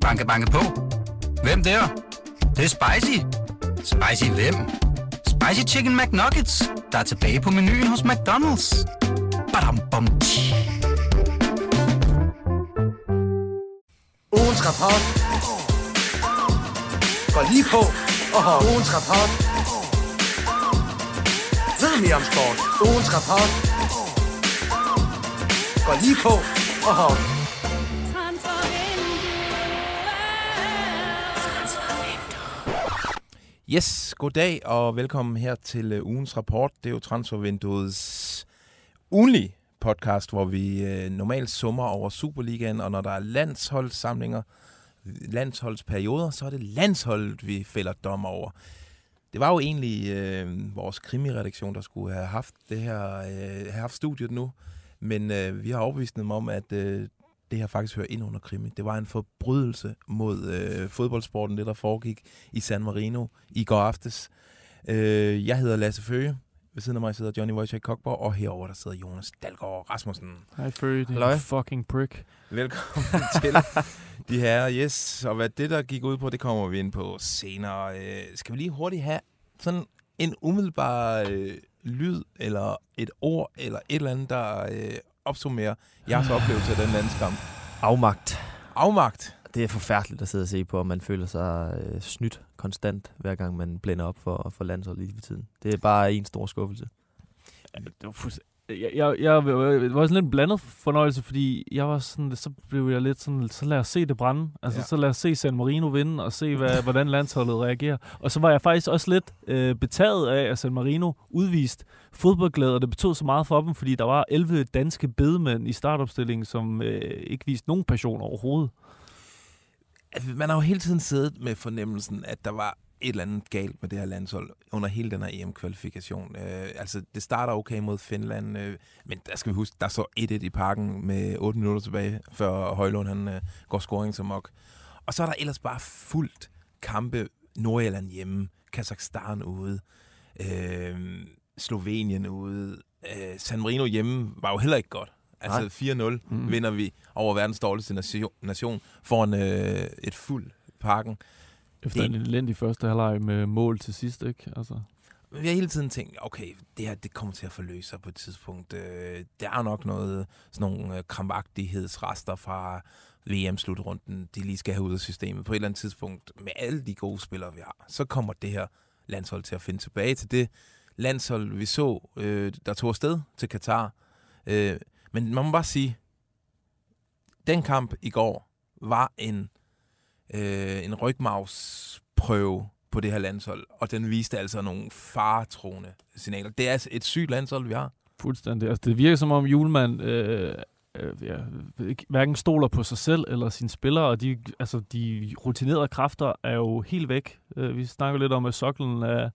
Banke, banke på. Hvem der? Det, det er spicy. Spicy hvem? Spicy Chicken McNuggets, der er tilbage på menuen hos McDonald's. Badum, bom, tji. Ugens rapport. Går lige på. Oho. Ugens rapport. Ved mere om sport. Ugens rapport. Går lige på. Oho. Yes, goddag og velkommen her til øh, ugens rapport. Det er jo Transfervinduets ugenlige podcast, hvor vi øh, normalt summer over Superligaen, og når der er landsholdssamlinger, landsholdsperioder, så er det landsholdet, vi fælder dom over. Det var jo egentlig øh, vores krimiredaktion, der skulle have haft det her, øh, have haft studiet nu, men øh, vi har overbevist dem om, at øh, det her faktisk hører ind under krimi. Det var en forbrydelse mod øh, fodboldsporten, det der foregik i San Marino i går aftes. Øh, jeg hedder Lasse Føge. Ved siden af mig sidder Johnny Wojciech Kokborg, og herover der sidder Jonas Dalgaard Rasmussen. Hej Føge, det er fucking prick. Velkommen til de her. Yes, og hvad det der gik ud på, det kommer vi ind på senere. Øh, skal vi lige hurtigt have sådan en umiddelbar øh, lyd, eller et ord, eller et eller andet, der øh, opsummerer jeres oplevelse af den landskamp? Afmagt. Afmagt. Det er forfærdeligt at sidde og se på, og man føler sig øh, snydt konstant, hver gang man blænder op for, for landsholdet lige for tiden. Det er bare en stor skuffelse. Ja, det var fuldstændig- jeg, jeg, jeg, det var sådan lidt en blandet fornøjelse, fordi jeg var sådan, så blev jeg lidt sådan, så lad os se det brænde. Altså, Ja. så lad os se San Marino vinde, og se, hvad, hvordan landsholdet reagerer. Og så var jeg faktisk også lidt øh, betaget af, at San Marino udvist fodboldglæde, og det betød så meget for dem, fordi der var 11 danske bedemænd i startopstillingen, som øh, ikke viste nogen passion overhovedet. Altså, man har jo hele tiden siddet med fornemmelsen, at der var et eller andet galt med det her landshold under hele den her EM-kvalifikation. Øh, altså, det starter okay mod Finland, øh, men der skal vi huske, der så 1-1 i parken med 8 minutter tilbage, før Højlund han, øh, går scoring som mok. Og så er der ellers bare fuldt kampe Nordjylland hjemme, Kazakhstan ude, øh, Slovenien ude, øh, San Marino hjemme var jo heller ikke godt. Altså 4-0 Mm. vinder vi over verdens dårligste nation, nation foran øh, et fuld parken. Efter Det- en elendig første halvleg med mål til sidst, ikke? Altså. Vi har hele tiden tænkt, okay, det her det kommer til at forløse sig på et tidspunkt. Øh, der er nok noget, sådan nogle øh, krampagtighedsrester fra VM-slutrunden, de lige skal have ud af systemet. På et eller andet tidspunkt, med alle de gode spillere, vi har, så kommer det her landshold til at finde tilbage til det landshold, vi så, øh, der tog afsted til Katar. Øh, men man må bare sige, den kamp i går var en, øh, en rygmavsprøve på det her landshold, og den viste altså nogle faretroende signaler. Det er altså et sygt landshold, vi har. Fuldstændig. Altså, det virker som om Julemand øh, øh, ja, hverken stoler på sig selv eller sine spillere, og de, altså, de rutinerede kræfter er jo helt væk. Øh, vi snakker lidt om, at soklen er,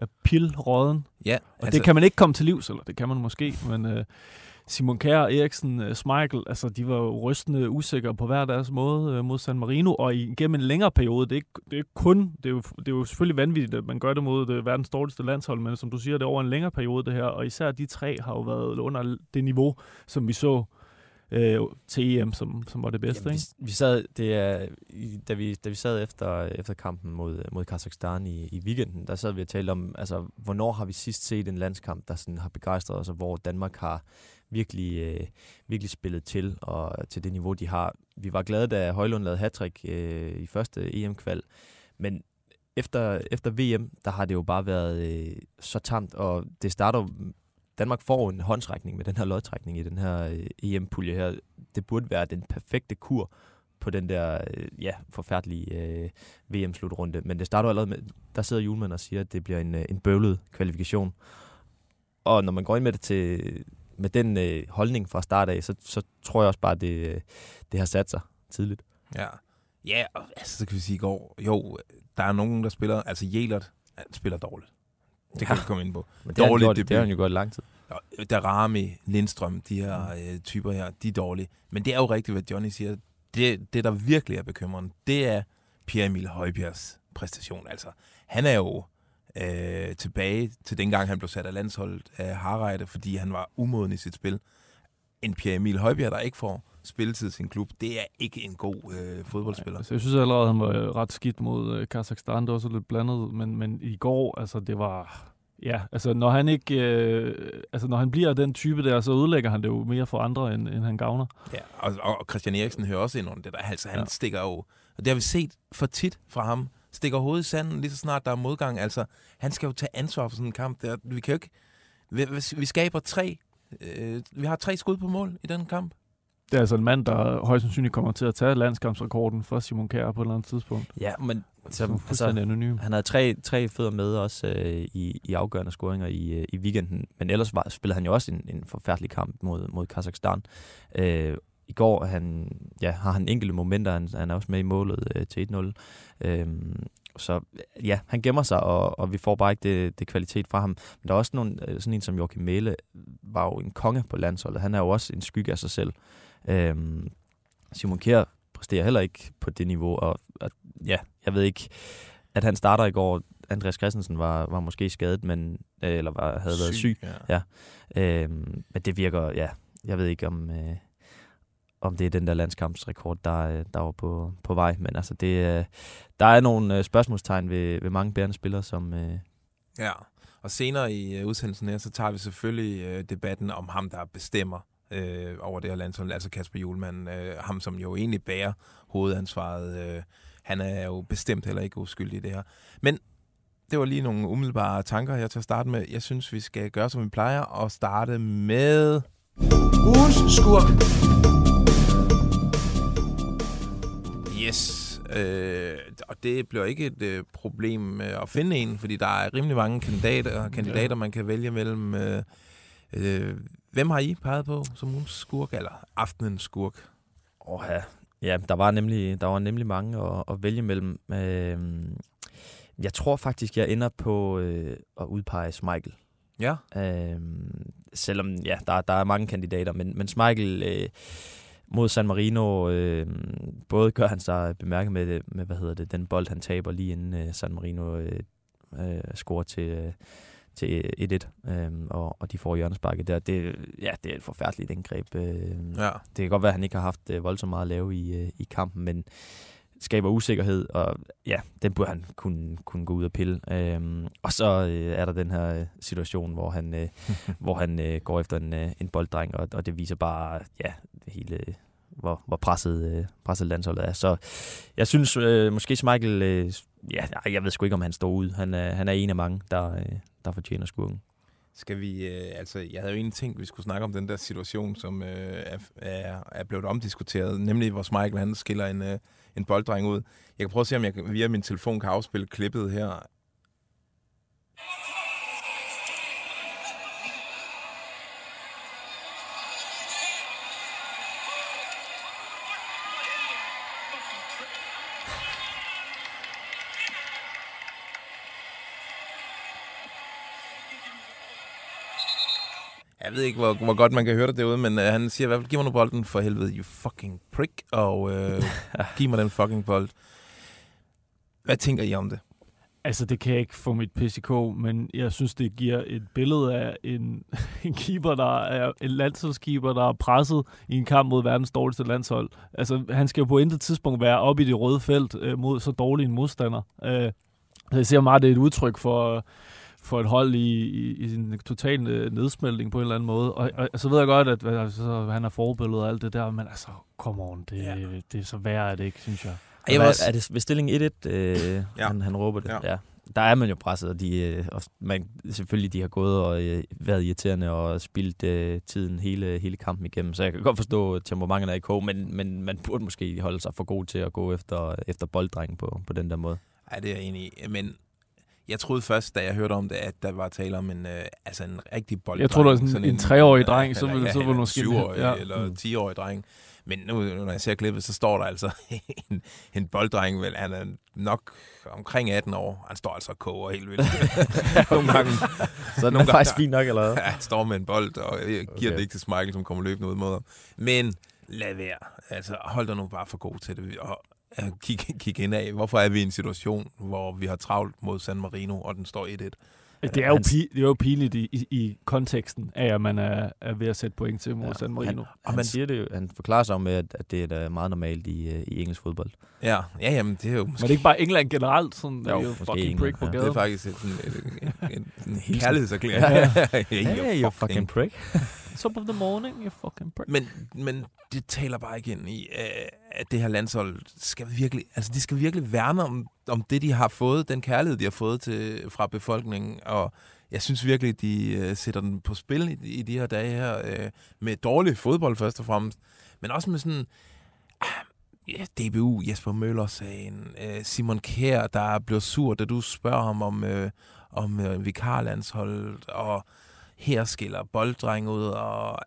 er pilråden, Ja, og altså, det kan man ikke komme til livs, eller det kan man måske, men øh, Simon Kjær, Eriksen, øh, Schmeichel, altså de var jo rystende usikre på hver deres måde øh, mod San Marino, og igennem en længere periode, det er, ikke, det er kun, det er, jo, det er jo selvfølgelig vanvittigt, at man gør det mod det verdens dårligste landshold, men som du siger, det er over en længere periode det her, og især de tre har jo været under det niveau, som vi så øh, til EM, som, som var det bedste, Jamen, ikke? vi, vi sad, det er, da, vi, da vi sad efter, efter kampen mod, mod Kazakhstan i, i weekenden, der sad vi og talte om, altså, hvornår har vi sidst set en landskamp, der sådan har begejstret os, og hvor Danmark har virkelig, øh, virkelig spillet til, og til det niveau, de har. Vi var glade, da Højlund lavede hattrick øh, i første EM-kval, men efter, efter VM, der har det jo bare været øh, så tamt, og det starter Danmark får en håndtrækning med den her lodtrækning i den her øh, EM-pulje her. Det burde være den perfekte kur på den der øh, ja, forfærdelige øh, VM-slutrunde. Men det starter allerede med, der sidder Julemand og siger, at det bliver en, øh, en bøvlet kvalifikation. Og når man går ind med det til, med den øh, holdning fra start af, så, så tror jeg også bare, at det, øh, det har sat sig tidligt. Ja, ja og, altså, så kan vi sige i går, jo, der er nogen, der spiller, altså Jelert, spiller dårligt. Det kan Ja. vi komme ind på. Men det har, han Dårlig gjort, debut. det har han jo gjort lang tid. Darami, Lindstrøm, de her øh, typer her, de er dårlige. Men det er jo rigtigt, hvad Johnny siger. Det, det der virkelig er bekymrende, det er Pierre Emil Højbjergs præstation. Altså, han er jo øh, tilbage til dengang, han blev sat af landsholdet af Harreide, fordi han var umoden i sit spil. En Pierre Emil Højbjerg, der ikke får spilletid i sin klub. Det er ikke en god øh, fodboldspiller. Altså, jeg synes allerede, han var øh, ret skidt mod øh, Kazakhstan. Det var så lidt blandet, men, men i går, altså det var... Ja, altså når han ikke, øh, altså når han bliver den type der, så ødelægger han det jo mere for andre, end, end han gavner. Ja, og, og Christian Eriksen hører også ind under det der. Altså, han ja. stikker jo, og det har vi set for tit fra ham, stikker hovedet i sanden lige så snart der er modgang. Altså, han skal jo tage ansvar for sådan en kamp. Der, vi kan jo ikke, vi, vi skaber tre, øh, vi har tre skud på mål i den kamp. Det er altså en mand, der højst sandsynligt kommer til at tage landskampsrekorden fra Simon Kjær på et eller andet tidspunkt. Ja, men Som så, er altså, anonym. han havde tre, tre fødder med også øh, i, i afgørende scoringer i, øh, i weekenden, men ellers var, spillede han jo også en, en forfærdelig kamp mod, mod Kazakhstan. Øh, I går han, ja, har han enkelte momenter, han, han er også med i målet øh, til 1-0. Øh, så ja, han gemmer sig, og, og vi får bare ikke det, det kvalitet fra ham. Men der er også nogle, øh, sådan en som Joachim Mæle, var jo en konge på landsholdet. Han er jo også en skygge af sig selv. Øh, Simon Kjær præsterer heller ikke på det niveau, og, og ja, jeg ved ikke, at han starter i går. Andreas Christensen var, var måske skadet, men, øh, eller var, havde været syg. Ja. Øhm, men det virker, ja, jeg ved ikke om, øh, om det er den der landskampsrekord, der, øh, der var på, på vej. Men altså, det, øh, der er nogle øh, spørgsmålstegn ved, ved mange bærende spillere, som... Øh, Ja, og senere i udsendelsen her, så tager vi selvfølgelig debatten om ham, der bestemmer øh, over det her landshold, altså Kasper Julemand, øh, ham som jo egentlig bærer hovedansvaret. Øh, han er jo bestemt heller ikke uskyldig i det her. Men det var lige nogle umiddelbare tanker, jeg til at starte med. Jeg synes, vi skal gøre, som vi plejer, og starte med... Ugens skurk. Yes. Øh, og det bliver ikke et øh, problem øh, at finde en, fordi der er rimelig mange kandidater, kandidater man kan vælge mellem. Øh, øh, hvem har I peget på som ugens skurk, eller aftenens skurk? åh, ja, ja, der var nemlig, der var nemlig mange at, at vælge mellem. Øh, jeg tror faktisk, jeg ender på øh, at udpege Michael. Ja. Øhm, selvom ja, der, der er mange kandidater, men, men Schmeichel øh, mod San Marino, øh, både gør han sig bemærket med, med hvad hedder det, den bold, han taber lige inden øh, San Marino øh, øh, scorer til, øh, til 1-1, øh, og, og de får hjørnesparket der. Det, ja, det er et forfærdeligt indgreb. Øh, Ja. det kan godt være, at han ikke har haft øh, voldsomt meget at lave i, øh, i kampen, men skaber usikkerhed, og ja, den burde han kunne, kunne gå ud og pille. Øhm, og så øh, er der den her øh, situation, hvor han, øh, hvor han øh, går efter en, øh, en bolddreng, og, og det viser bare, ja, hele, øh, hvor, hvor presset, øh, presset landsholdet er. Så jeg synes øh, måske Michael, øh, ja, jeg ved sgu ikke, om han står ud. Han er, han er en af mange, der, øh, der fortjener skurken. Skal vi, øh, altså, jeg havde jo egentlig tænkt, at vi skulle snakke om den der situation, som øh, er, er, blevet omdiskuteret, nemlig hvor Michael han skiller en, øh, en bolddreng ud. Jeg kan prøve at se, om jeg via min telefon kan afspille klippet her. Jeg ved ikke, hvor, hvor godt man kan høre det derude, men øh, han siger i hvert fald, giv mig nu bolden for helvede, you fucking prick, og øh, giv mig den fucking bold. Hvad tænker I om det? Altså, det kan jeg ikke få mit kog, men jeg synes, det giver et billede af en, en keeper, der er en landsholdskeeper, der er presset i en kamp mod verdens dårligste landshold. Altså, han skal jo på intet tidspunkt være oppe i det røde felt øh, mod så dårlig en modstander. Øh, så jeg ser meget, det er et udtryk for, for et hold i, i, i en total nedsmeltning på en eller anden måde. Og, og, og så ved jeg godt, at altså, han er forbillede og alt det der, men altså, come on, det, Ja. det er så værd, er det ikke, synes jeg. Ej, jeg også- er det ved stilling 1-1, øh, Ja. han, han råber det? Ja. Ja. Der er man jo presset, og, de, øh, og man, selvfølgelig de har gået og øh, været irriterende og spildt øh, tiden hele, hele kampen igennem. Så jeg kan godt forstå at temperamentet er i kog, men, men man burde måske holde sig for god til at gå efter, efter bolddrengen på, på den der måde. Ja, det er jeg enig i. Men jeg troede først, da jeg hørte om det, at der var tale om en, øh, altså en rigtig bold. Jeg troede, det var sådan en treårig dreng, så ville- så ville måske- Syvårig ja. eller. 10-årig dreng. Men nu, når jeg ser klippet, så står der altså en, en bolddreng, vel, han er nok omkring 18 år. Han står altså og koger helt vildt. Nogle gange, Så den Nogle er faktisk fint nok, eller hvad? Ja, han står med en bold, og jeg giver. Okay. det ikke til Michael, som kommer løbende ud mod ham. Men lad være. Altså, hold dig nu bare for god til det. Og øh, kig, kig ind af. Hvorfor er vi i en situation, hvor vi har travlt mod San Marino, og den står 1-1? Det er jo, han- pi- det er jo pinligt i, i, i konteksten af, at man er, er ved at sætte point til mod Ja, San Marino. Han, Og han man- siger det jo, han forklarer sig om, at, at det er da meget normalt i, øh, i engelsk fodbold. Ja, ja jamen, det er jo Men måske... det er ikke bare England generelt, sådan, der Jo, er jo fucking England, prick på ja. Det gaden. er faktisk sådan, et, en, en, en hilsen. kærlighedserklæring. Ja, hey, you fucking prick. Top of the morning, you fucking prick. Men, men det taler bare ikke ind i, øh, at det her landshold skal virkelig, altså de skal virkelig værne om, om det, de har fået, den kærlighed, de har fået til, fra befolkningen, og jeg synes virkelig, de øh, sætter den på spil i, i de her dage her, øh, med dårlig fodbold først og fremmest, men også med sådan, ah, ja, DBU, Jesper Møller-sagen, øh, Simon Kjær, der blev sur, da du spørger ham om, øh, om øh, vikarlandsholdet, og her skiller bolddreng ud, og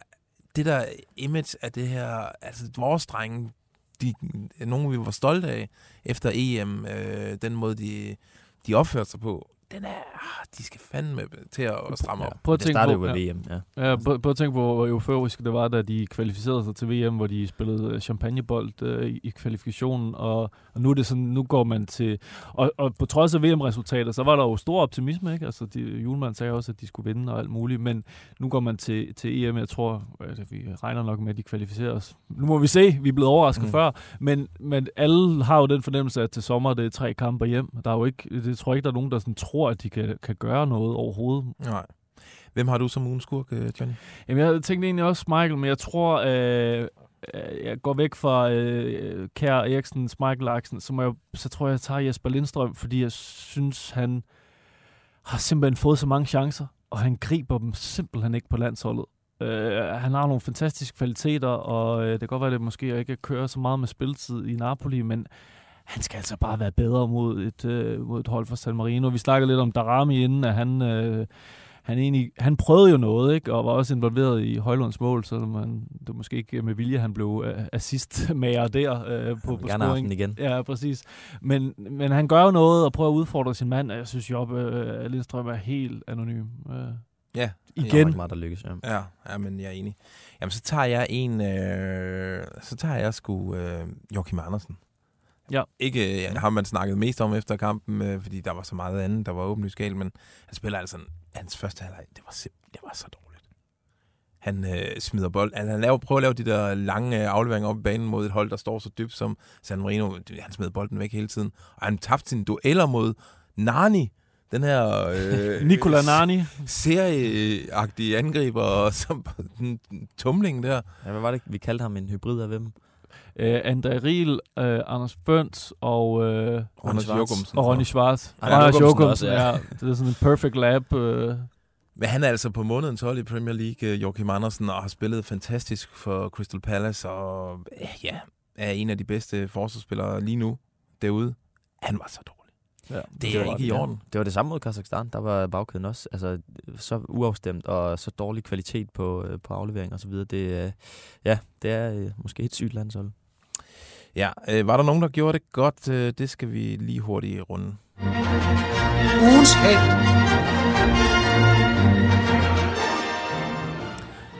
det der image af det her, altså vores drenge, de, er nogle vi var stolte af efter EM, øh, den måde de, de opførte sig på, den er, ah, de skal fandme til at stramme op. Prøv at Det tænke startede på, jo ved ja. VM, ja. Ja, prøv, prøv at tænke på, hvor euforisk det var, da de kvalificerede sig til VM, hvor de spillede øh, champagnebold øh, i, kvalifikationen, og, og nu er det sådan, nu går man til, og, og på trods af VM-resultater, så var der jo stor optimisme, ikke? Altså, de, Julemand sagde også, at de skulle vinde og alt muligt, men nu går man til, til EM, jeg tror, at vi regner nok med, at de kvalificerer os. Nu må vi se, vi er blevet overrasket Mm. mm. før, men, men alle har jo den fornemmelse, at til sommer det er tre kampe hjem. Der er jo ikke, det tror jeg ikke, der er nogen, der sådan tror, at de kan, kan gøre noget overhovedet. Nej. Hvem har du som ugens skurk, øh, Johnny? Jamen, jeg tænkte egentlig også Michael, men jeg tror, øh, øh, jeg går væk fra øh, Kær Eriksens Michael Larsen, så, må jeg, så tror jeg, jeg tager Jesper Lindstrøm, fordi jeg synes, han har simpelthen fået så mange chancer, og han griber dem simpelthen ikke på landsholdet. Øh, han har nogle fantastiske kvaliteter, og øh, det kan godt være, at det måske ikke kører så meget med spilletid i Napoli, men han skal altså bare være bedre mod et, øh, mod et hold fra San Marino. Vi snakkede lidt om Darami inden, at han... Øh, han, egentlig, han prøvede jo noget, ikke? og var også involveret i Højlunds mål, så man, det var måske ikke med vilje, han blev øh, assistmager der øh, på, på scoring. igen. Ja, præcis. Men, men han gør jo noget og prøver at udfordre sin mand, og jeg synes, Job øh, Lindstrøm er helt anonym. Øh, Ja. Igen. ikke meget, der lykkes, ja. Ja, ja, men jeg er enig. Jamen, så tager jeg en, øh, så tager jeg sgu øh, Joachim Andersen. Ja. Ikke ja, har man snakket mest om efter kampen, øh, fordi der var så meget andet, der var åbenlyst galt, men han spiller altså, hans første halvleg, det var det var så dårligt. Han øh, smider bold, altså, han laver, prøver at lave de der lange øh, afleveringer op i banen mod et hold, der står så dybt som San Marino. Han smider bolden væk hele tiden, og han tabte sine dueller mod Nani, den her øh, Nicola Nani. serieagtige angriber, som den tumling der. ja. Hvad var det, vi kaldte ham en hybrid af hvem? Øh, André Riel, øh, Anders Bøns og, øh, Anders Schwarz. Jokumsen. og Ronny Schwarz. Anders Jokumsen Jokumsen, også, ja. ja. Det er sådan en perfect lab. Øh, Men han er altså på månedens hold i Premier League, øh, Joachim Andersen, og har spillet fantastisk for Crystal Palace, og øh, ja, er en af de bedste forsvarsspillere lige nu derude. Han var så dårlig. ja, Det, Det er ikke i ja. orden. Det var det samme mod Kazakhstan. Der var bagkæden også altså, så uafstemt og så dårlig kvalitet på, øh, på aflevering og så videre. Det, ja, det er måske et sygt landshold. Ja, øh, var der nogen, der gjorde det godt? Øh, det skal vi lige hurtigt runde. Ugens held.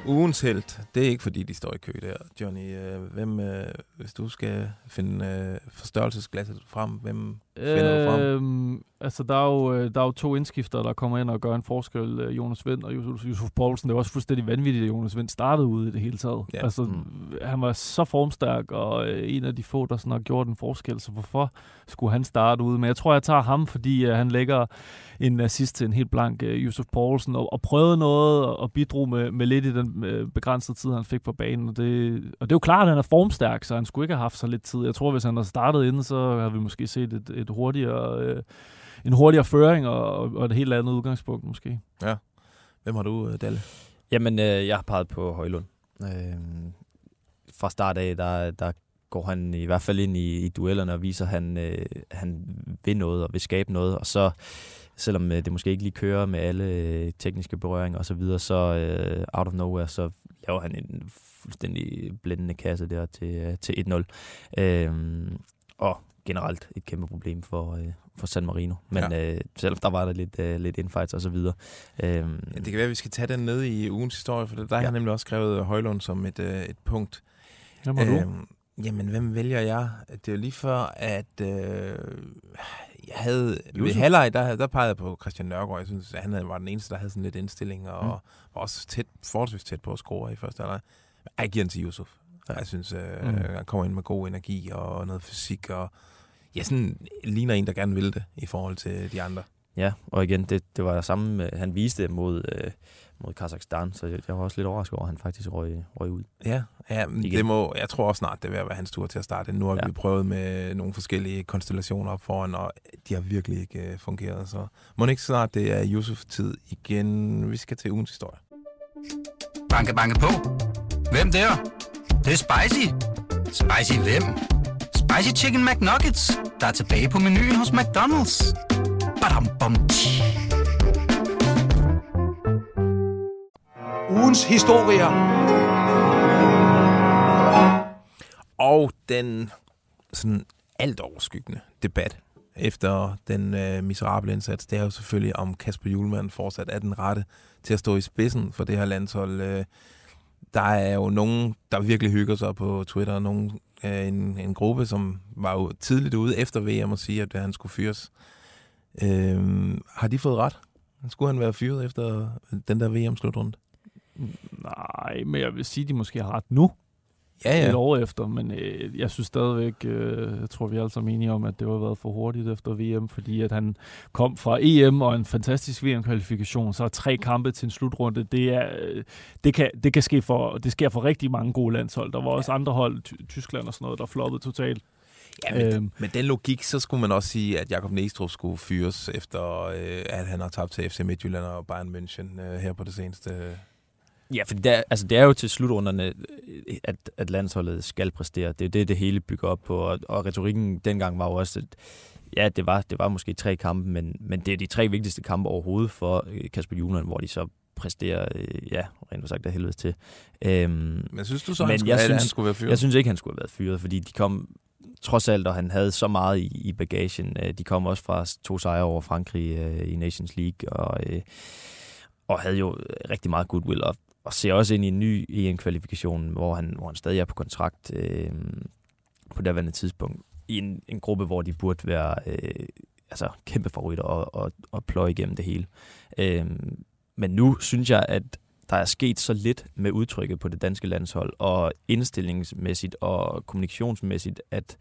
Ugens held, det er ikke fordi, de står i kø der. Johnny, øh, hvem, øh, hvis du skal finde øh, forstørrelsesglasset frem, hvem finder du frem? Altså, der er, jo, øh, der er jo to indskifter, der kommer ind og gør en forskel. øh, Jonas Vind og Yusuf, Poulsen. Det var også fuldstændig vanvittigt, at Jonas Vind startede ude i det hele taget. Ja. Altså, Mm. han var så formstærk, og øh, en af de få, der sådan har gjort en forskel. Så hvorfor skulle han starte ude? Men jeg tror, jeg tager ham, fordi øh, han lægger en assist til en helt blank øh, Yusuf Poulsen, og, og prøvede noget og, og bidrog med, med lidt i den øh, begrænsede tid, han fik på banen. Og det, og det er jo klart, at han er formstærk, så han skulle ikke have haft så lidt tid. Jeg tror, hvis han havde startet inden, så havde vi måske set et, et hurtigere, øh, en hurtigere føring og, og et helt andet udgangspunkt måske. Hvem har du, øh, Dalle? Jamen, øh, jeg har peget på Højlund. Øh, fra start af, der, der går han i hvert fald ind i, i duellerne og viser, at han, øh, han vil noget og vil skabe noget. Og så, selvom øh, det måske ikke lige kører med alle øh, tekniske berøringer og så videre, så øh, out of nowhere, så laver han en fuldstændig blændende kasse der til, øh, til 1-0. Øh, og generelt et kæmpe problem for, øh, for San Marino. Men ja. øh, selvom der var der lidt, øh, lidt infights og så videre. Øh, Ja, det kan være, at vi skal tage den ned i ugens historie, for der ja. har jeg nemlig også skrevet Højlund som et, øh, et punkt. Hvem har du? Øhm, jamen, hvem vælger jeg? Det er jo lige før, at øh, jeg havde, ved Yusuf? halvleg, der, der pegede jeg på Christian Nørgaard. Jeg synes, at han var den eneste, der havde sådan lidt indstilling, og Mm. var også tæt, forholdsvis tæt på at score i første halvleg. Men Jeg giver den til Yusuf. Ja. Jeg synes, øh, Mm. han kommer ind med god energi og noget fysik, og ja, sådan ligner en, der gerne vil det i forhold til de andre. Ja, og igen, det, det var det samme, han viste mod, øh, mod Kazakhstan, så jeg, jeg var også lidt overrasket over, at han faktisk røg, røg ud. Ja, ja men Igen. det må, jeg tror også snart, det vil være hans tur til at starte. Nu har Ja. ja. vi prøvet med nogle forskellige konstellationer op foran, og de har virkelig ikke øh, fungeret. Så må det ikke snart, det er Yusuf-tid igen. Vi skal til ugens historie. Banke, banke på. Hvem der? Det, er spicy. Spicy hvem? Spicy Chicken McNuggets, der er tilbage på menuen hos McDonald's. Badum, bom, tji. Ugens historier. Og den sådan alt overskyggende debat efter den øh, miserable indsats, det er jo selvfølgelig, om Kasper Julemand fortsat er den rette til at stå i spidsen for det her landshold. Øh, der er jo nogen, der virkelig hygger sig på Twitter, nogen, øh, en, en gruppe, som var jo tidligt ude efter VM og sige, at øh, han skulle fyres. Øh, har de fået ret? Skulle han være fyret efter den der VM-slutrunde? Nej, men jeg vil sige, at de måske har ret nu, Ja, ja. et ja. år efter, men øh, jeg synes stadigvæk, øh, jeg tror vi er alle sammen enige om, at det var været for hurtigt efter VM, fordi at han kom fra EM og en fantastisk VM-kvalifikation, så tre kampe til en slutrunde, det, er, øh, det, kan, det kan ske for, det sker for rigtig mange gode landshold. Der var også andre hold, Ty- Tyskland og sådan noget, der floppede totalt. Ja, men, øhm. med den logik, så skulle man også sige, at Jakob Næstrup skulle fyres, efter øh, at han har tabt til FC Midtjylland og Bayern München øh, her på det seneste. Ja, for det er, altså, det er jo til slutrunderne, øh, at, at landsholdet skal præstere. Det er det, det hele bygger op på. Og, og retorikken dengang var jo også, at ja, det var, det var måske tre kampe, men, men det er de tre vigtigste kampe overhovedet for øh, Kasper Juhlmann, hvor de så præsterer, øh, ja, rent sagt af helvede til. Øhm, Men synes du så, Men han skulle, jeg synes- han skulle være fyret? jeg synes ikke, han skulle have været fyret, fordi de kom trods alt, og han havde så meget i, i bagagen. De kom også fra to sejre over Frankrig øh, i Nations League, og, øh, og havde jo rigtig meget goodwill, og, og ser også ind i en ny EM-kvalifikation, hvor han, hvor han stadig er på kontrakt øh, på daværende tidspunkt, i en, en gruppe, hvor de burde være øh, altså, kæmpe favoritter og, og, og pløje igennem det hele. Øh, men nu synes jeg, at der er sket så lidt med udtrykket på det danske landshold, og indstillingsmæssigt og kommunikationsmæssigt, at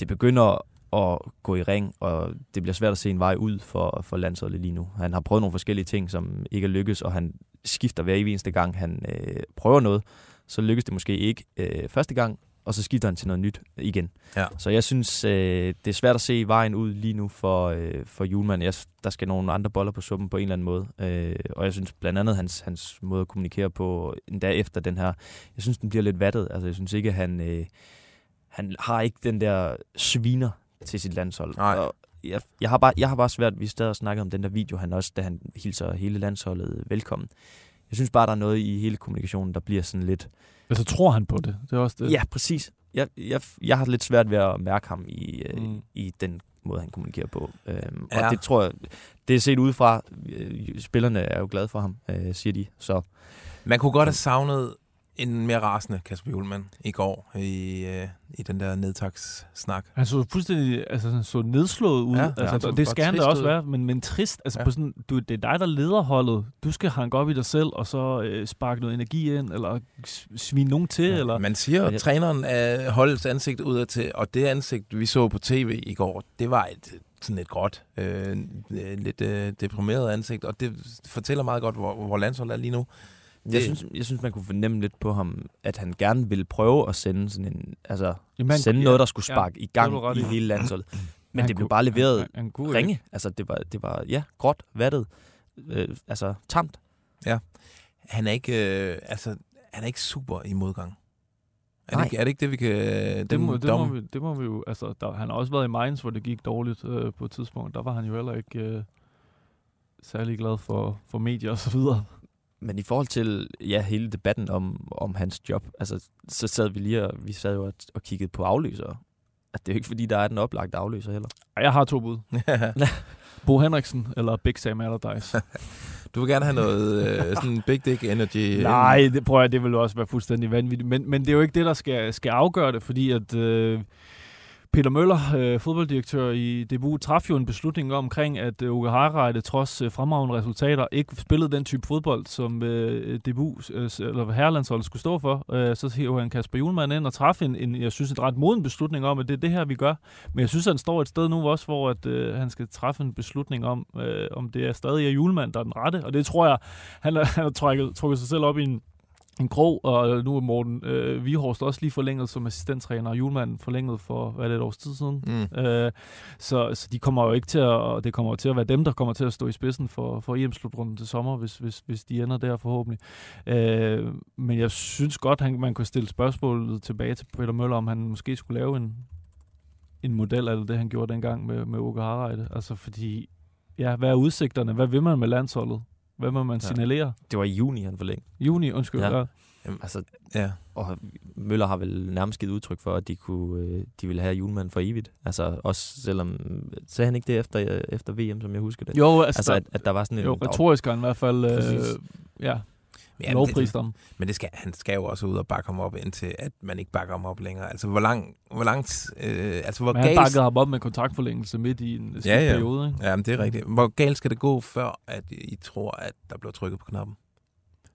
det begynder at gå i ring, og det bliver svært at se en vej ud for, for landsholdet lige nu. Han har prøvet nogle forskellige ting, som ikke er lykkes, og han skifter hver eneste gang, han øh, prøver noget. Så lykkes det måske ikke øh, første gang, og så skifter han til noget nyt igen. Ja. Så jeg synes, øh, det er svært at se vejen ud lige nu for, øh, for Julemand. Jeg, der skal nogle andre boller på suppen på en eller anden måde. Øh, og jeg synes blandt andet hans, hans måde at kommunikere på, endda efter den her, jeg synes, den bliver lidt vattet. Altså, jeg synes ikke, at han, øh, han har ikke den der sviner til sit landshold. Nej. Og jeg, jeg, har bare, jeg har bare svært, vi stadig snakket om den der video, han også, da han hilser hele landsholdet velkommen. Jeg synes bare, der er noget i hele kommunikationen, der bliver sådan lidt... Altså tror han på det? Det er også det. Ja, præcis. Jeg, jeg, jeg har lidt svært ved at mærke ham i, øh, Mm. mm. i den måde, han kommunikerer på. Øhm, Ja. Og det tror jeg, det er set udefra. Øh, spillerne er jo glade for ham, øh, siger de. Så Man kunne godt have savnet en mere rasende Kasper Julemand i går i, øh, i den der nedtagssnak. Han så fuldstændig altså, han så nedslået ud. Ja, Ja, ja, altså, det skal han da også ud. være, men, men trist. Altså, Ja. ja. på sådan, du, det er dig, der leder holdet. Du skal hanke op i dig selv, og så øh, sparke noget energi ind, eller svine nogen til, ja. eller... Man siger, at jeg- træneren er holdets ansigt udad til, og det ansigt, vi så på tv i går, det var et sådan et gråt, øh, øh, lidt øh, deprimeret ansigt, og det fortæller meget godt, hvor, hvor landsholdet er lige nu. Jeg, synes, jeg synes, man kunne fornemme lidt på ham, at han gerne ville prøve at sende sådan en... Altså, Jamen, sende noget, der skulle ja, sparke i det har gang i i. hele landsholdet. Men han det blev bare leveret Han, han, han ringe. ikke. Altså, det var, det var ja, gråt, vattet, øh, altså tamt. Han er ikke, øh, altså, han er ikke super i modgang. Er det, ikke, er det ikke det, vi kan... Det må, det, må vi, det må vi jo... Altså, der, han har også været i Mainz, hvor det gik dårligt øh, på et tidspunkt. Der var han jo heller ikke øh, særlig glad for, for medier og så videre. Men i forhold til ja, hele debatten om, om hans job, altså, så sad vi lige og, vi sad jo og, og kiggede på afløsere. At det er jo ikke fordi, der er den oplagte afløser heller. Jeg har to bud. Bo Henriksen eller Big Sam Allardyce. du vil gerne have noget øh, sådan big dick energy. Nej, det prøver jeg, det vil også være fuldstændig vanvittigt. Men, men det er jo ikke det, der skal, skal afgøre det, fordi at øh, Peter Møller, øh, fodbolddirektør i DBU, traf jo en beslutning omkring, at øh, Uge Harreide trods øh, fremragende resultater ikke spillede den type fodbold, som øh, DBU øh, eller herrelandsholdet skulle stå for. Øh, så hiver han Kasper Julemand ind og traf en, en, jeg synes, et ret moden beslutning om, at det er det her, vi gør. Men jeg synes, han står et sted nu også, hvor at, øh, han skal træffe en beslutning om, øh, om det er stadig er Julemand, der er den rette. Og det tror jeg, han, han har trukket, trukket sig selv op i en en grov, og nu er Morten øh, Vihorst også lige forlænget som assistenttræner, og Julemand forlænget for, hvad er det, et års tid siden. Mm. Øh, så, så de kommer jo ikke til at, det kommer til at være dem, der kommer til at stå i spidsen for, for EM-slutrunden til sommer, hvis, hvis, hvis de ender der forhåbentlig. Øh, men jeg synes godt, han, man kunne stille spørgsmålet tilbage til Peter Møller, om han måske skulle lave en, en model af det, han gjorde dengang med, med Uke Harreide. Altså fordi, ja, hvad er udsigterne? Hvad vil man med landsholdet? Hvad må man signalere? Ja. Det var i juni, han forlængte. Juni, undskyld. Ja. ja. Jamen, altså, ja. Og Møller har vel nærmest givet udtryk for, at de, kunne, øh, de ville have julemand for evigt. Altså også selvom... Sagde han ikke det efter, efter VM, som jeg husker det? Jo, altså, altså at, at der var sådan en... Jo, retorisk i hvert fald... Øh, ja, Ja, lovprist om. Men det skal, han skal jo også ud og bakke ham op, indtil at man ikke bakker ham op længere. Altså, hvor, lang, hvor langt... Øh, altså, hvor men han bakkede ham op med kontraktforlængelse midt i en ja, ja. periode, ikke? Ja, men det er rigtigt. Hvor galt skal det gå, før at I tror, at der bliver trykket på knappen?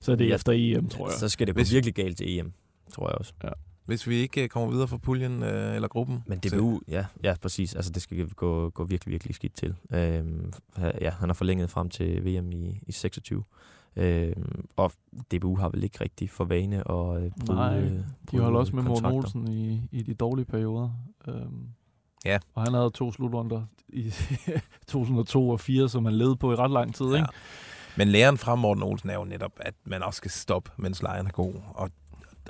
Så er det efter EM, tror jeg. Så skal det gå Hvis... virkelig galt til EM, tror jeg også. Ja. Hvis vi ikke øh, kommer videre fra puljen øh, eller gruppen. Men DBU, ja, ja, præcis. Altså, det skal gå, gå virkelig, virkelig skidt til. Øhm, ja, han har forlænget frem til VM i, i 26. Øh, og DBU har vel ikke rigtig for vane at øh, bryde Nej, øh, de holder også med Morten Olsen i, i de dårlige perioder. Øhm, ja. Og han havde to slutrunder i 2002 og 4, som han led på i ret lang tid. Ja. Ikke? Men læren fra Morten Olsen er jo netop, at man også skal stoppe, mens lejren er god. Og,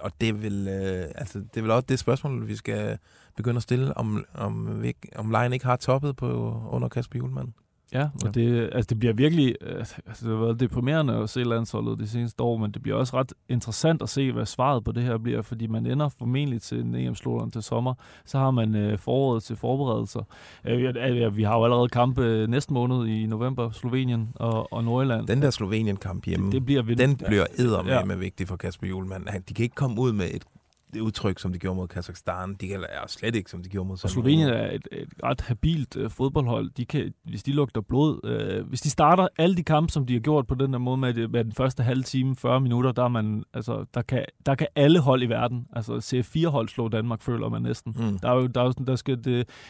og det vil, øh, altså, det vil også det spørgsmål, vi skal begynde at stille, om, om, vi, om lejren ikke har toppet på under Kasper Julemand. Ja, og ja. Det, altså det bliver virkelig øh, altså det har været deprimerende at se landsholdet de seneste år, men det bliver også ret interessant at se, hvad svaret på det her bliver, fordi man ender formentlig til en em til sommer. Så har man øh, foråret til forberedelser. Øh, vi har jo allerede kampe næste måned i november, Slovenien og, og Nordjylland. Den der Slovenien-kamp hjemme, det, det bliver vildt. den bliver eddermame ja. med vigtig for Kasper Julemand. De kan ikke komme ud med et det udtryk, som de gjorde mod Kazakhstan. De kan er slet ikke, som de gjorde mod Og Slovenien er et, et ret habilt øh, fodboldhold. De kan, hvis de lugter blod, øh, hvis de starter alle de kampe, som de har gjort på den der måde med, med den første halve time, 40 minutter, der, er man, altså, der, kan, der kan alle hold i verden, altså C4-hold slå Danmark, føler man næsten. Mm. Der, er jo, der, er jo sådan, der skal et,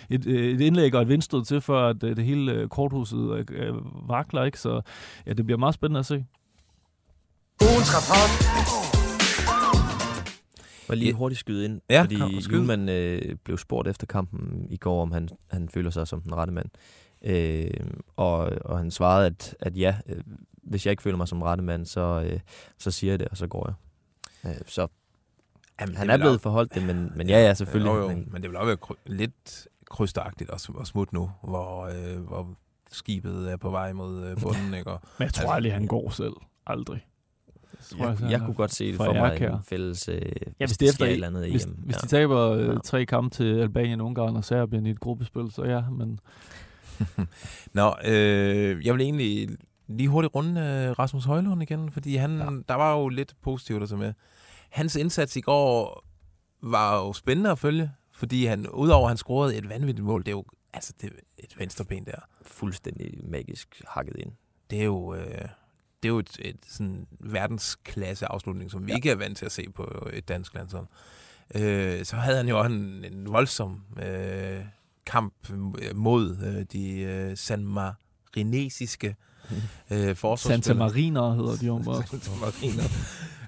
et, et indlæg og et vindstød til, for at det, det hele øh, korthuset øh, vakler, ikke? Så ja, det bliver meget spændende at se. Ugens rapport var lige hurtigt skyde ind, ja, fordi Julemand øh, blev spurgt efter kampen i går, om han, han føler sig som den rette mand. Øh, og, og han svarede, at, at ja, øh, hvis jeg ikke føler mig som rette mand, så, øh, så siger jeg det, og så går jeg. Øh, så Jamen, han er blevet forholdt det, men, men ja, ja, selvfølgelig. Jo, jo, men, men det vil også være lidt krydstagtigt at, at smutte nu, hvor, øh, hvor skibet er på vej mod øh, bunden. Ikke? Og, men jeg tror altså, aldrig, han går selv. Aldrig. Jeg, jeg, jeg kunne godt se det for, mig en fælles øh, ja, hvis det efter eller andet hvis, hjem. Hvis ja. de taber øh, ja. tre kampe til Albanien, Ungarn og Serbien i et gruppespil, så ja, men... Nå, øh, jeg vil egentlig lige hurtigt runde øh, Rasmus Højlund igen, fordi han, ja. der var jo lidt positivt at med. Hans indsats i går var jo spændende at følge, fordi han, udover at han scorede et vanvittigt mål, det er jo altså, det er et venstreben der. Fuldstændig magisk hakket ind. Det er jo... Øh, det er jo et, et sådan verdensklasse afslutning, som vi ja. ikke er vant til at se på et dansk landshold. Øh, så havde han jo en, en voldsom øh, kamp mod øh, de øh, sanmarinesiske øh, Santa Marina hedder de om. Santa Marina.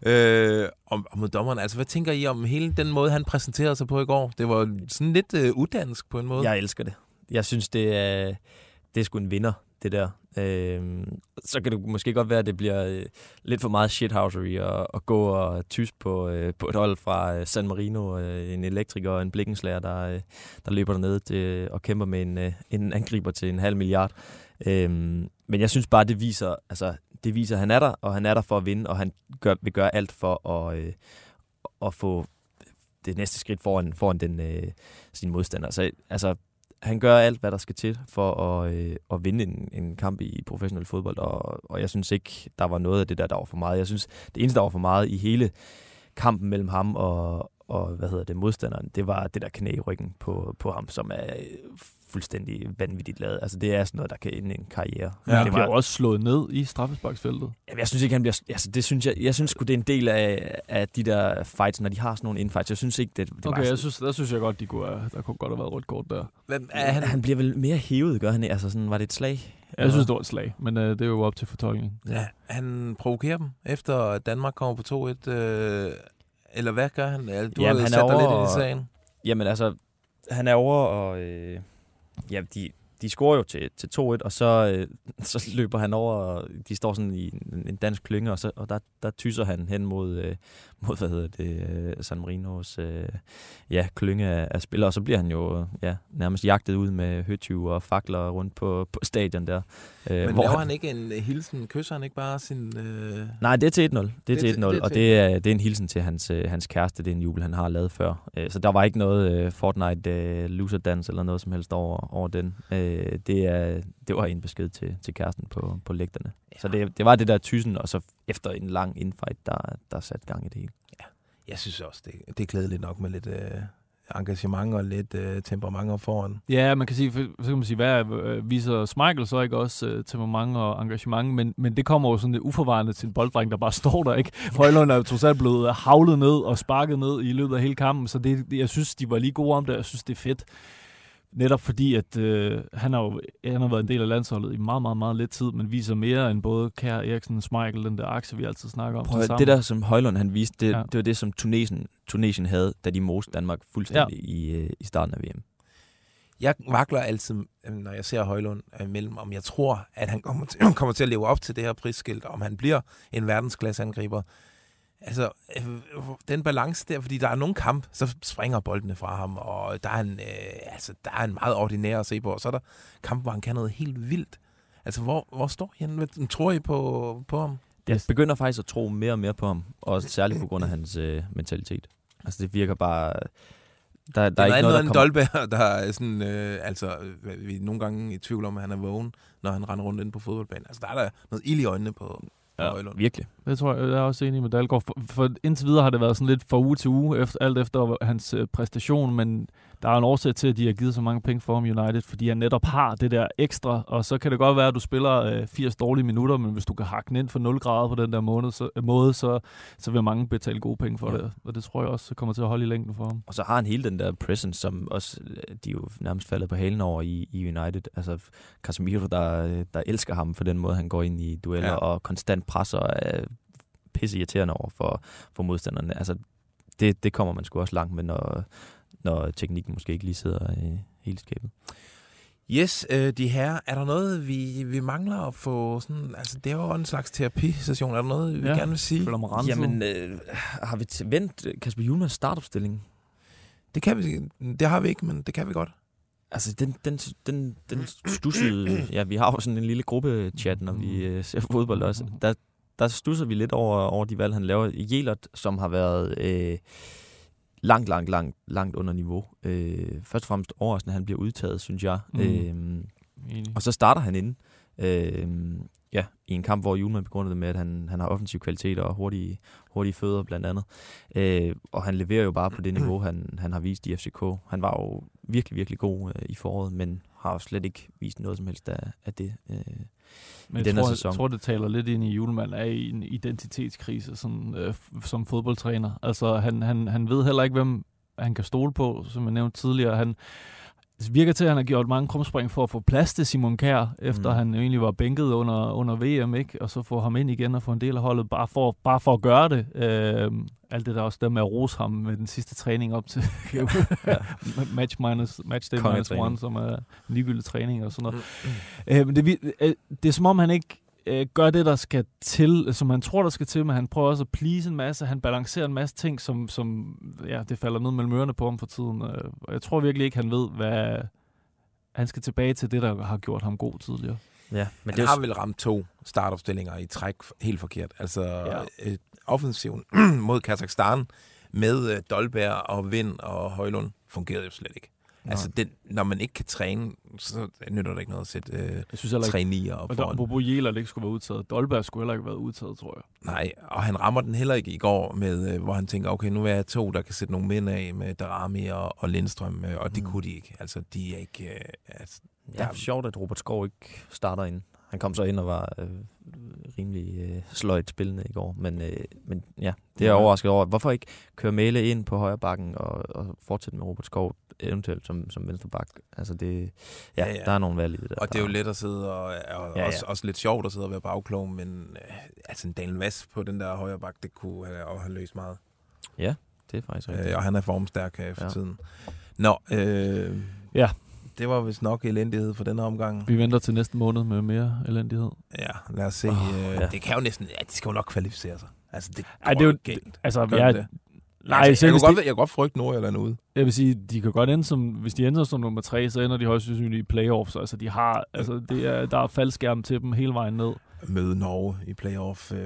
øh, om, om dommeren. Altså, hvad tænker I om hele den måde, han præsenterede sig på i går? Det var sådan lidt øh, udansk på en måde. Jeg elsker det. Jeg synes, det er, det er sgu en vinder, det der. Øh, så kan det måske godt være, at det bliver øh, lidt for meget shithousery at, at gå og tysk på, øh, på et hold fra øh, San Marino, øh, en elektriker og en blikkenslager, der, øh, der løber dernede til, øh, og kæmper med en, øh, en angriber til en halv milliard. Øh, men jeg synes bare, det viser, altså, det viser, at han er der, og han er der for at vinde, og han gør, vil gøre alt for at, øh, at få det næste skridt foran, foran den, øh, sin modstander. Så altså, han gør alt, hvad der skal til for at, øh, at vinde en, en kamp i professionel fodbold, og, og jeg synes ikke, der var noget af det der, der var for meget. Jeg synes, det eneste, der var for meget i hele kampen mellem ham og, og hvad hedder det, modstanderen, det var det der knæ i ryggen på, på ham, som er øh, fuldstændig vanvittigt lavet. Altså, det er sådan noget, der kan ende en karriere. Ja, det det bliver også slået ned i straffesparksfeltet. Jamen, jeg synes ikke, han bliver... Altså, det synes jeg, jeg synes det er en del af, af de der fights, når de har sådan nogle infights. Jeg synes ikke, det, det Okay, var jeg synes, der synes jeg godt, de kunne, have- der kunne godt have været rødt kort der. Hvem er han, han? bliver vel mere hævet, gør han ikke? Altså, sådan, var det et slag? Jeg synes, det var et slag, men øh, det er jo op til fortolkning. Ja, han provokerer dem, efter Danmark kommer på 2-1. Øh, eller hvad gør han? Du Jamen, har han er sat dig lidt over- ind i sagen. Jamen altså, han er over, og øh, ja, de, de scorer jo til, til 2-1, og så, øh, så løber han over, og de står sådan i en, en dansk klynge, og, så, og der, der tyser han hen mod, øh, mod hvad hedder det, øh, San Marinos øh, ja, klynge af, af spillere, og så bliver han jo ja, nærmest jagtet ud med høtyve og fakler rundt på, på stadion der. Øh, Men laver han ikke en øh, hilsen? Kysser han ikke bare sin... Øh... Nej, det er til 1-0. Det er Det til til- 1-0, det er og det er, det er en hilsen til hans, øh, hans kæreste. Det er en jubel, han har lavet før. Øh, Så der var ikke noget øh, Fortnite øh, loser dance eller noget som helst over, over den. Øh, Det, er, det var en besked til, til kæresten på, på lægterne. Ja. Så det, det var det der tysen, og så efter en lang infight, der, der satte gang i det hele. Jeg synes også, det, det er klædeligt nok med lidt øh, engagement og lidt øh, temperament op foran. Ja, man kan sige, for- så kan man sige, hvad øh, viser Schmeichel så ikke også øh, temperament og engagement, men, men det kommer jo sådan lidt uforvarende til en bolddreng, der bare står der, ikke? Højlund er jo trods alt blevet havlet ned og sparket ned i løbet af hele kampen, så det, det- jeg synes, de var lige gode om det, og jeg synes, det er fedt. Netop fordi, at øh, han, har jo, han har været en del af landsholdet i meget, meget, meget lidt tid, men viser mere end både Kær Eriksen og Schmeichel, den der akse, vi altid snakker om. Prøv, det der, som Højlund han viste, det, Ja. det var det, som Tunesien, Tunesien havde, da de moste Danmark fuldstændig ja. i, øh, i starten af VM. Jeg vakler altid, øh, når jeg ser Højlund øh, mellem, om jeg tror, at han kommer til, kommer til at leve op til det her prisskilt, om han bliver en verdensklasseangriber. Altså, øh, den balance der, fordi der er nogle kamp, så springer boldene fra ham, og der er en, øh, altså, der er en meget ordinær at se på, og så er der kamp, hvor han kan noget helt vildt. Altså, hvor, hvor står I henne? Tror I på, på ham? Jeg begynder faktisk at tro mere og mere på ham, og særligt på grund af hans øh, mentalitet. Altså det virker bare... Der, der Der er er ikke noget, noget, der kommer... Dolberg, der er sådan, øh, altså, vi er nogle gange i tvivl om, at han er vågen, når han render rundt inde på fodboldbanen. Altså, der er der noget ild i øjnene på Ja, Højlund. virkelig. Det tror jeg, jeg er også enig med Dalgaard. For, for indtil videre har det været sådan lidt fra uge til uge, efter, alt efter hans øh, præstation, men der er en årsag til, at de har givet så mange penge for ham United, fordi han netop har det der ekstra, og så kan det godt være, at du spiller øh, 80 dårlige minutter, men hvis du kan hakke den ind for 0 grader på den der måned, så, øh, måde, så, så vil mange betale gode penge for Ja. det, og det tror jeg også kommer til at holde i længden for ham. Og så har han hele den der presence, som også, øh, de er jo nærmest faldet på halen over i, i United. Altså Casemiro, der, øh, der elsker ham for den måde, han går ind i dueller Ja. ja. og konstant presser er pisse irriterende over for, for modstanderne. Altså det, det kommer man sgu også langt med, når, når teknikken måske ikke lige sidder øh, helt i skabet. Yes, øh, de her, er der noget, vi, vi mangler at få sådan, altså det er jo en slags terapisession, er der noget, vi Ja. gerne vil sige? Føler mig renset. Jamen, øh, har vi t- vendt Kasper Julmans startopstilling? Det kan vi, det har vi ikke, men det kan vi godt. Altså, den, den, den, den stussede... Ja, vi har jo sådan en lille gruppe-chat, når vi øh, ser fodbold også. Der, der stusser vi lidt over, over de valg, han laver. Jelert, som har været øh, langt, langt, langt, langt under niveau. Øh, først og fremmest overraskende, at han bliver udtaget, synes jeg. Mm. Øh, og så starter han inde. Øh, ja, i en kamp, hvor Julemand begrundede det med, at han, han har offensiv kvalitet og hurtige, hurtige fødder blandt andet. Øh, og han leverer jo bare på det niveau, han, han har vist i FCK. Han var jo virkelig, virkelig god øh, i foråret, men har jo slet ikke vist noget som helst af, af det. Øh. Men jeg den her tror, sæson. jeg tror, det taler lidt ind i, at Julemand er i en identitetskrise sådan, øh, som fodboldtræner. Altså, han, han, han ved heller ikke, hvem han kan stole på, som jeg nævnte tidligere. Han det virker til, at han har gjort mange krumspring for at få plads til Simon Kjær, efter Mm. han egentlig var bænket under, under VM, ikke? og så få ham ind igen og få en del af holdet, bare for, bare for at gøre det. Øh, alt det der også der med at rose ham med den sidste træning op til match, minus, match day minus one, som er ligegyldig træning og sådan noget. Øh, men det, det er som om, han ikke øh, gør det, der skal til, som han tror, der skal til, men han prøver også at please en masse. Han balancerer en masse ting, som, som ja, det falder ned mellem ørerne på ham for tiden. Øh, og jeg tror virkelig ikke, han ved, hvad... Han skal tilbage til det, der har gjort ham god tidligere. Ja, men Men det er han jo har vel ramt to startopstillinger i træk helt forkert. Altså Ja. ja. øh, offensiven mod Kazakhstan med øh, Dolberg og Vind og Højlund fungerede jo slet ikke. Nå. Altså, den, når man ikke kan træne så nytter det ikke noget at sætte øh, Jeg synes ikke, tre nier op og der, foran. apropos Jæler ikke skulle være udtaget. Dolberg skulle heller ikke været udtaget, tror jeg. Nej, og han rammer den heller ikke i går, med, øh, hvor han tænker, okay, nu er jeg to, der kan sætte nogle mænd af med Darami og, og Lindstrøm, øh, og det Mm. kunne de ikke. Altså, de er ikke... Øh, altså, Ja, Der- sjovt, at Robert Skov ikke starter ind. Han kom så ind og var øh, rimelig øh, sløjt spillende i går. Men, øh, men ja, det er jeg Ja. overrasket over. Hvorfor ikke køre Mæle ind på højre bakken og, og fortsætte med Robert Skov eventuelt som, som venstre bak? Altså det, ja, Ja, ja, ja. der er nogle valg i det der. og det er jo let at sidde og, og Ja, ja. Også, også lidt sjovt at sidde og være bagklog, men øh, altså en Daniel Vass på den der højre bak, det kunne have, også have løst meget. Det er faktisk rigtigt. Øh, og han er formstærk øh, for Ja. ja. tiden. Nå, øh, Ja. det var vist nok elendighed for den her omgang. Vi venter til næste måned med mere elendighed. Ja, lad os se. Åh, øh, ja. Det kan jo næsten... Ja, de skal jo nok kvalificere sig. Altså, det Ej, det er jo- galt. Altså, Gør det det? Nej, altså, jeg, hvis kunne de, godt, jeg kan godt frygte Nordjylland ude. jeg vil sige, de kan godt ende som, hvis de ender som nummer tre, så ender de højst sandsynligt i playoffs. Altså, de har, altså, det er, der er faldskærm til dem hele vejen ned. Møde Norge i playoff. Øh,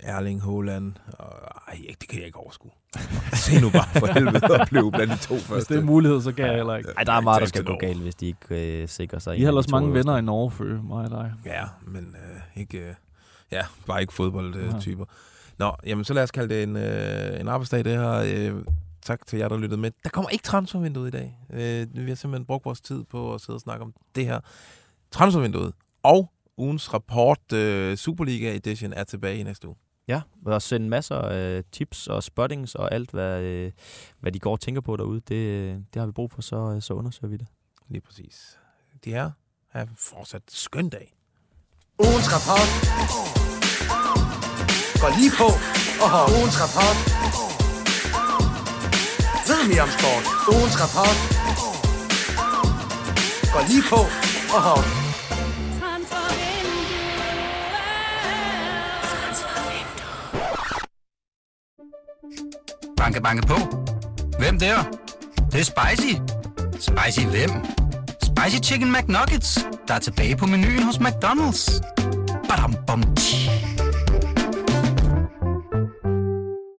Erling Haaland. Og, ej, det kan jeg ikke overskue. Se nu bare for helvede at blive blandt de to Hvis første. det er mulighed, så kan jeg heller ikke. Ej, der er meget, der skal gå galt, hvis de ikke øh, sikrer sig. I en har de ellers to mange venner i Norge, Føge, mig og dig. Ja, men øh, ikke... Øh, ja, bare ikke fodboldtyper. Nå, jamen så lad os kalde det en, øh, en arbejdsdag, det her. Øh, tak til jer, der lyttede med. Der kommer ikke transfervinduet i dag. Øh, vi har simpelthen brugt vores tid på at sidde og snakke om det her. Transfervinduet og ugens rapport øh, Superliga Edition er tilbage i næste uge. Ja, og sende masser af tips og spottings og alt, hvad, øh, hvad de går og tænker på derude. Det, det har vi brug for, så, øh, så undersøger vi det. Lige præcis. De her har fortsat skøn dag. Ugens rapport går lige på og har ugens rapport. Ved mere om sport. Ugens rapport går lige på og har Banke, banke på. Hvem der? Det, det er spicy. Spicy hvem? Spicy Chicken McNuggets, der er tilbage på menuen hos McDonald's. Badum, bom, tji.